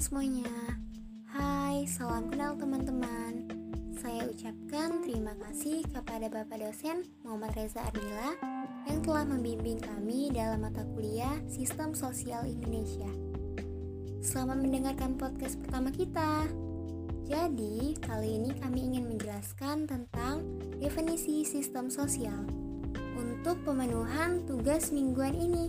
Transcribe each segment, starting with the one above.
semuanya Hai, salam kenal teman-teman Saya ucapkan terima kasih kepada Bapak dosen Muhammad Reza Ardila Yang telah membimbing kami dalam mata kuliah Sistem Sosial Indonesia Selamat mendengarkan podcast pertama kita Jadi, kali ini kami ingin menjelaskan tentang definisi sistem sosial untuk pemenuhan tugas mingguan ini.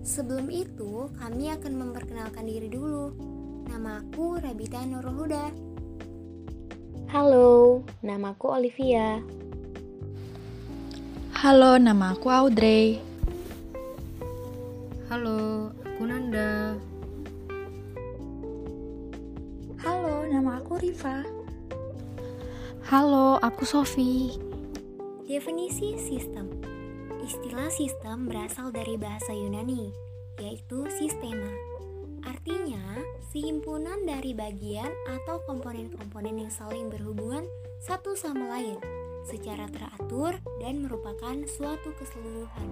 Sebelum itu, kami akan memperkenalkan diri dulu. Nama aku Rabita Nurul Huda. Halo, namaku Olivia. Halo, nama aku Audrey. Halo, aku Nanda. Halo, nama aku Riva. Halo, aku Sofi. Definisi sistem Istilah sistem berasal dari bahasa Yunani, yaitu sistema. Artinya, sehimpunan dari bagian atau komponen-komponen yang saling berhubungan satu sama lain secara teratur dan merupakan suatu keseluruhan.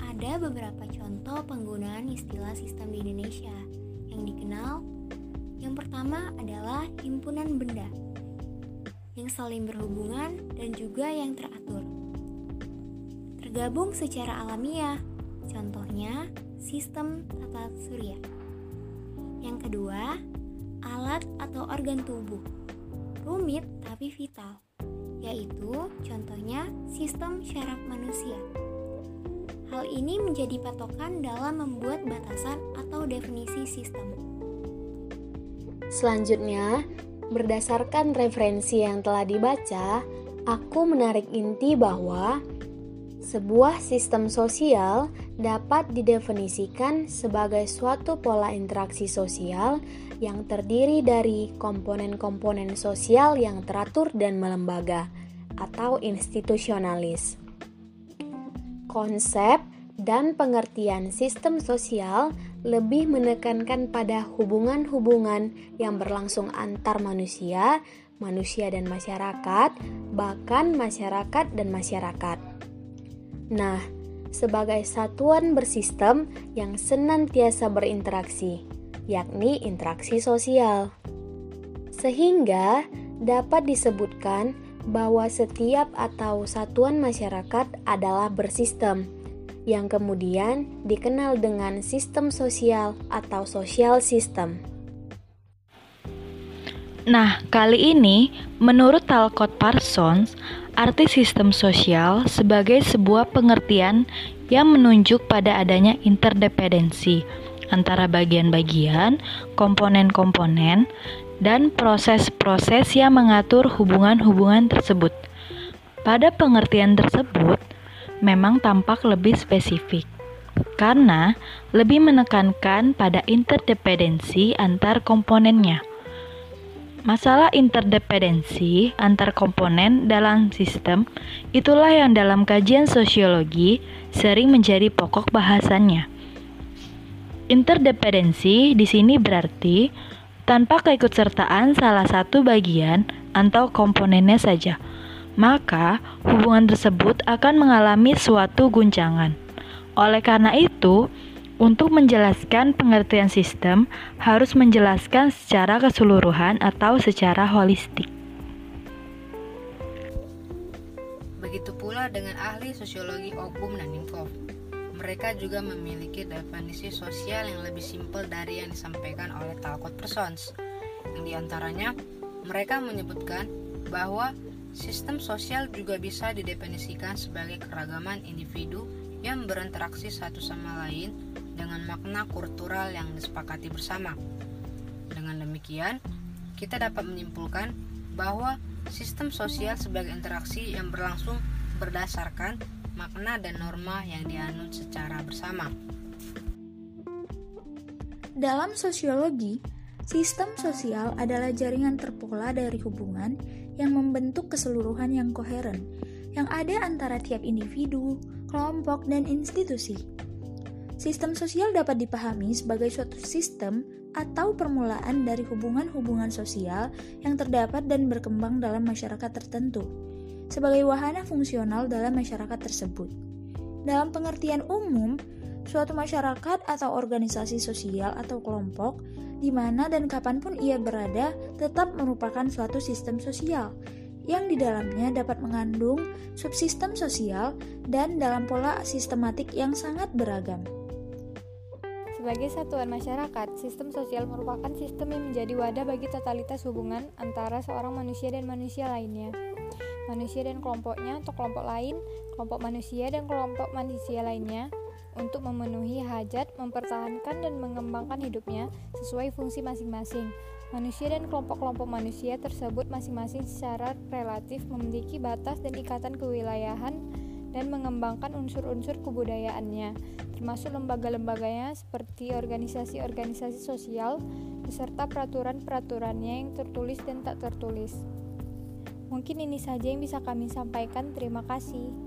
Ada beberapa contoh penggunaan istilah sistem di Indonesia yang dikenal. Yang pertama adalah himpunan benda yang saling berhubungan dan juga yang teratur bergabung secara alamiah. Contohnya, sistem tata surya. Yang kedua, alat atau organ tubuh. Rumit tapi vital, yaitu contohnya sistem syaraf manusia. Hal ini menjadi patokan dalam membuat batasan atau definisi sistem. Selanjutnya, berdasarkan referensi yang telah dibaca, aku menarik inti bahwa sebuah sistem sosial dapat didefinisikan sebagai suatu pola interaksi sosial yang terdiri dari komponen-komponen sosial yang teratur dan melembaga atau institusionalis. Konsep dan pengertian sistem sosial lebih menekankan pada hubungan-hubungan yang berlangsung antar manusia, manusia dan masyarakat, bahkan masyarakat dan masyarakat. Nah, sebagai satuan bersistem yang senantiasa berinteraksi, yakni interaksi sosial. Sehingga dapat disebutkan bahwa setiap atau satuan masyarakat adalah bersistem, yang kemudian dikenal dengan sistem sosial atau social system. Nah, kali ini menurut Talcott Parsons, arti sistem sosial sebagai sebuah pengertian yang menunjuk pada adanya interdependensi antara bagian-bagian, komponen-komponen, dan proses-proses yang mengatur hubungan-hubungan tersebut. Pada pengertian tersebut, memang tampak lebih spesifik karena lebih menekankan pada interdependensi antar komponennya. Masalah interdependensi antar komponen dalam sistem itulah yang dalam kajian sosiologi sering menjadi pokok bahasannya. Interdependensi di sini berarti tanpa keikutsertaan salah satu bagian atau komponennya saja, maka hubungan tersebut akan mengalami suatu guncangan. Oleh karena itu, untuk menjelaskan pengertian sistem, harus menjelaskan secara keseluruhan atau secara holistik. Begitu pula dengan ahli sosiologi Obum dan Info. Mereka juga memiliki definisi sosial yang lebih simpel dari yang disampaikan oleh Talcott Persons. Yang di antaranya, mereka menyebutkan bahwa sistem sosial juga bisa didefinisikan sebagai keragaman individu yang berinteraksi satu sama lain dengan makna kultural yang disepakati bersama. Dengan demikian, kita dapat menyimpulkan bahwa sistem sosial sebagai interaksi yang berlangsung berdasarkan makna dan norma yang dianut secara bersama. Dalam sosiologi, sistem sosial adalah jaringan terpola dari hubungan yang membentuk keseluruhan yang koheren yang ada antara tiap individu, kelompok, dan institusi. Sistem sosial dapat dipahami sebagai suatu sistem atau permulaan dari hubungan-hubungan sosial yang terdapat dan berkembang dalam masyarakat tertentu, sebagai wahana fungsional dalam masyarakat tersebut. Dalam pengertian umum, suatu masyarakat atau organisasi sosial atau kelompok di mana dan kapan pun ia berada tetap merupakan suatu sistem sosial yang di dalamnya dapat mengandung subsistem sosial dan dalam pola sistematik yang sangat beragam. Sebagai satuan masyarakat, sistem sosial merupakan sistem yang menjadi wadah bagi totalitas hubungan antara seorang manusia dan manusia lainnya. Manusia dan kelompoknya atau kelompok lain, kelompok manusia dan kelompok manusia lainnya untuk memenuhi hajat, mempertahankan dan mengembangkan hidupnya sesuai fungsi masing-masing. Manusia dan kelompok-kelompok manusia tersebut masing-masing secara relatif memiliki batas dan ikatan kewilayahan dan mengembangkan unsur-unsur kebudayaannya, termasuk lembaga-lembaganya seperti organisasi-organisasi sosial, beserta peraturan-peraturannya yang tertulis dan tak tertulis. Mungkin ini saja yang bisa kami sampaikan. Terima kasih.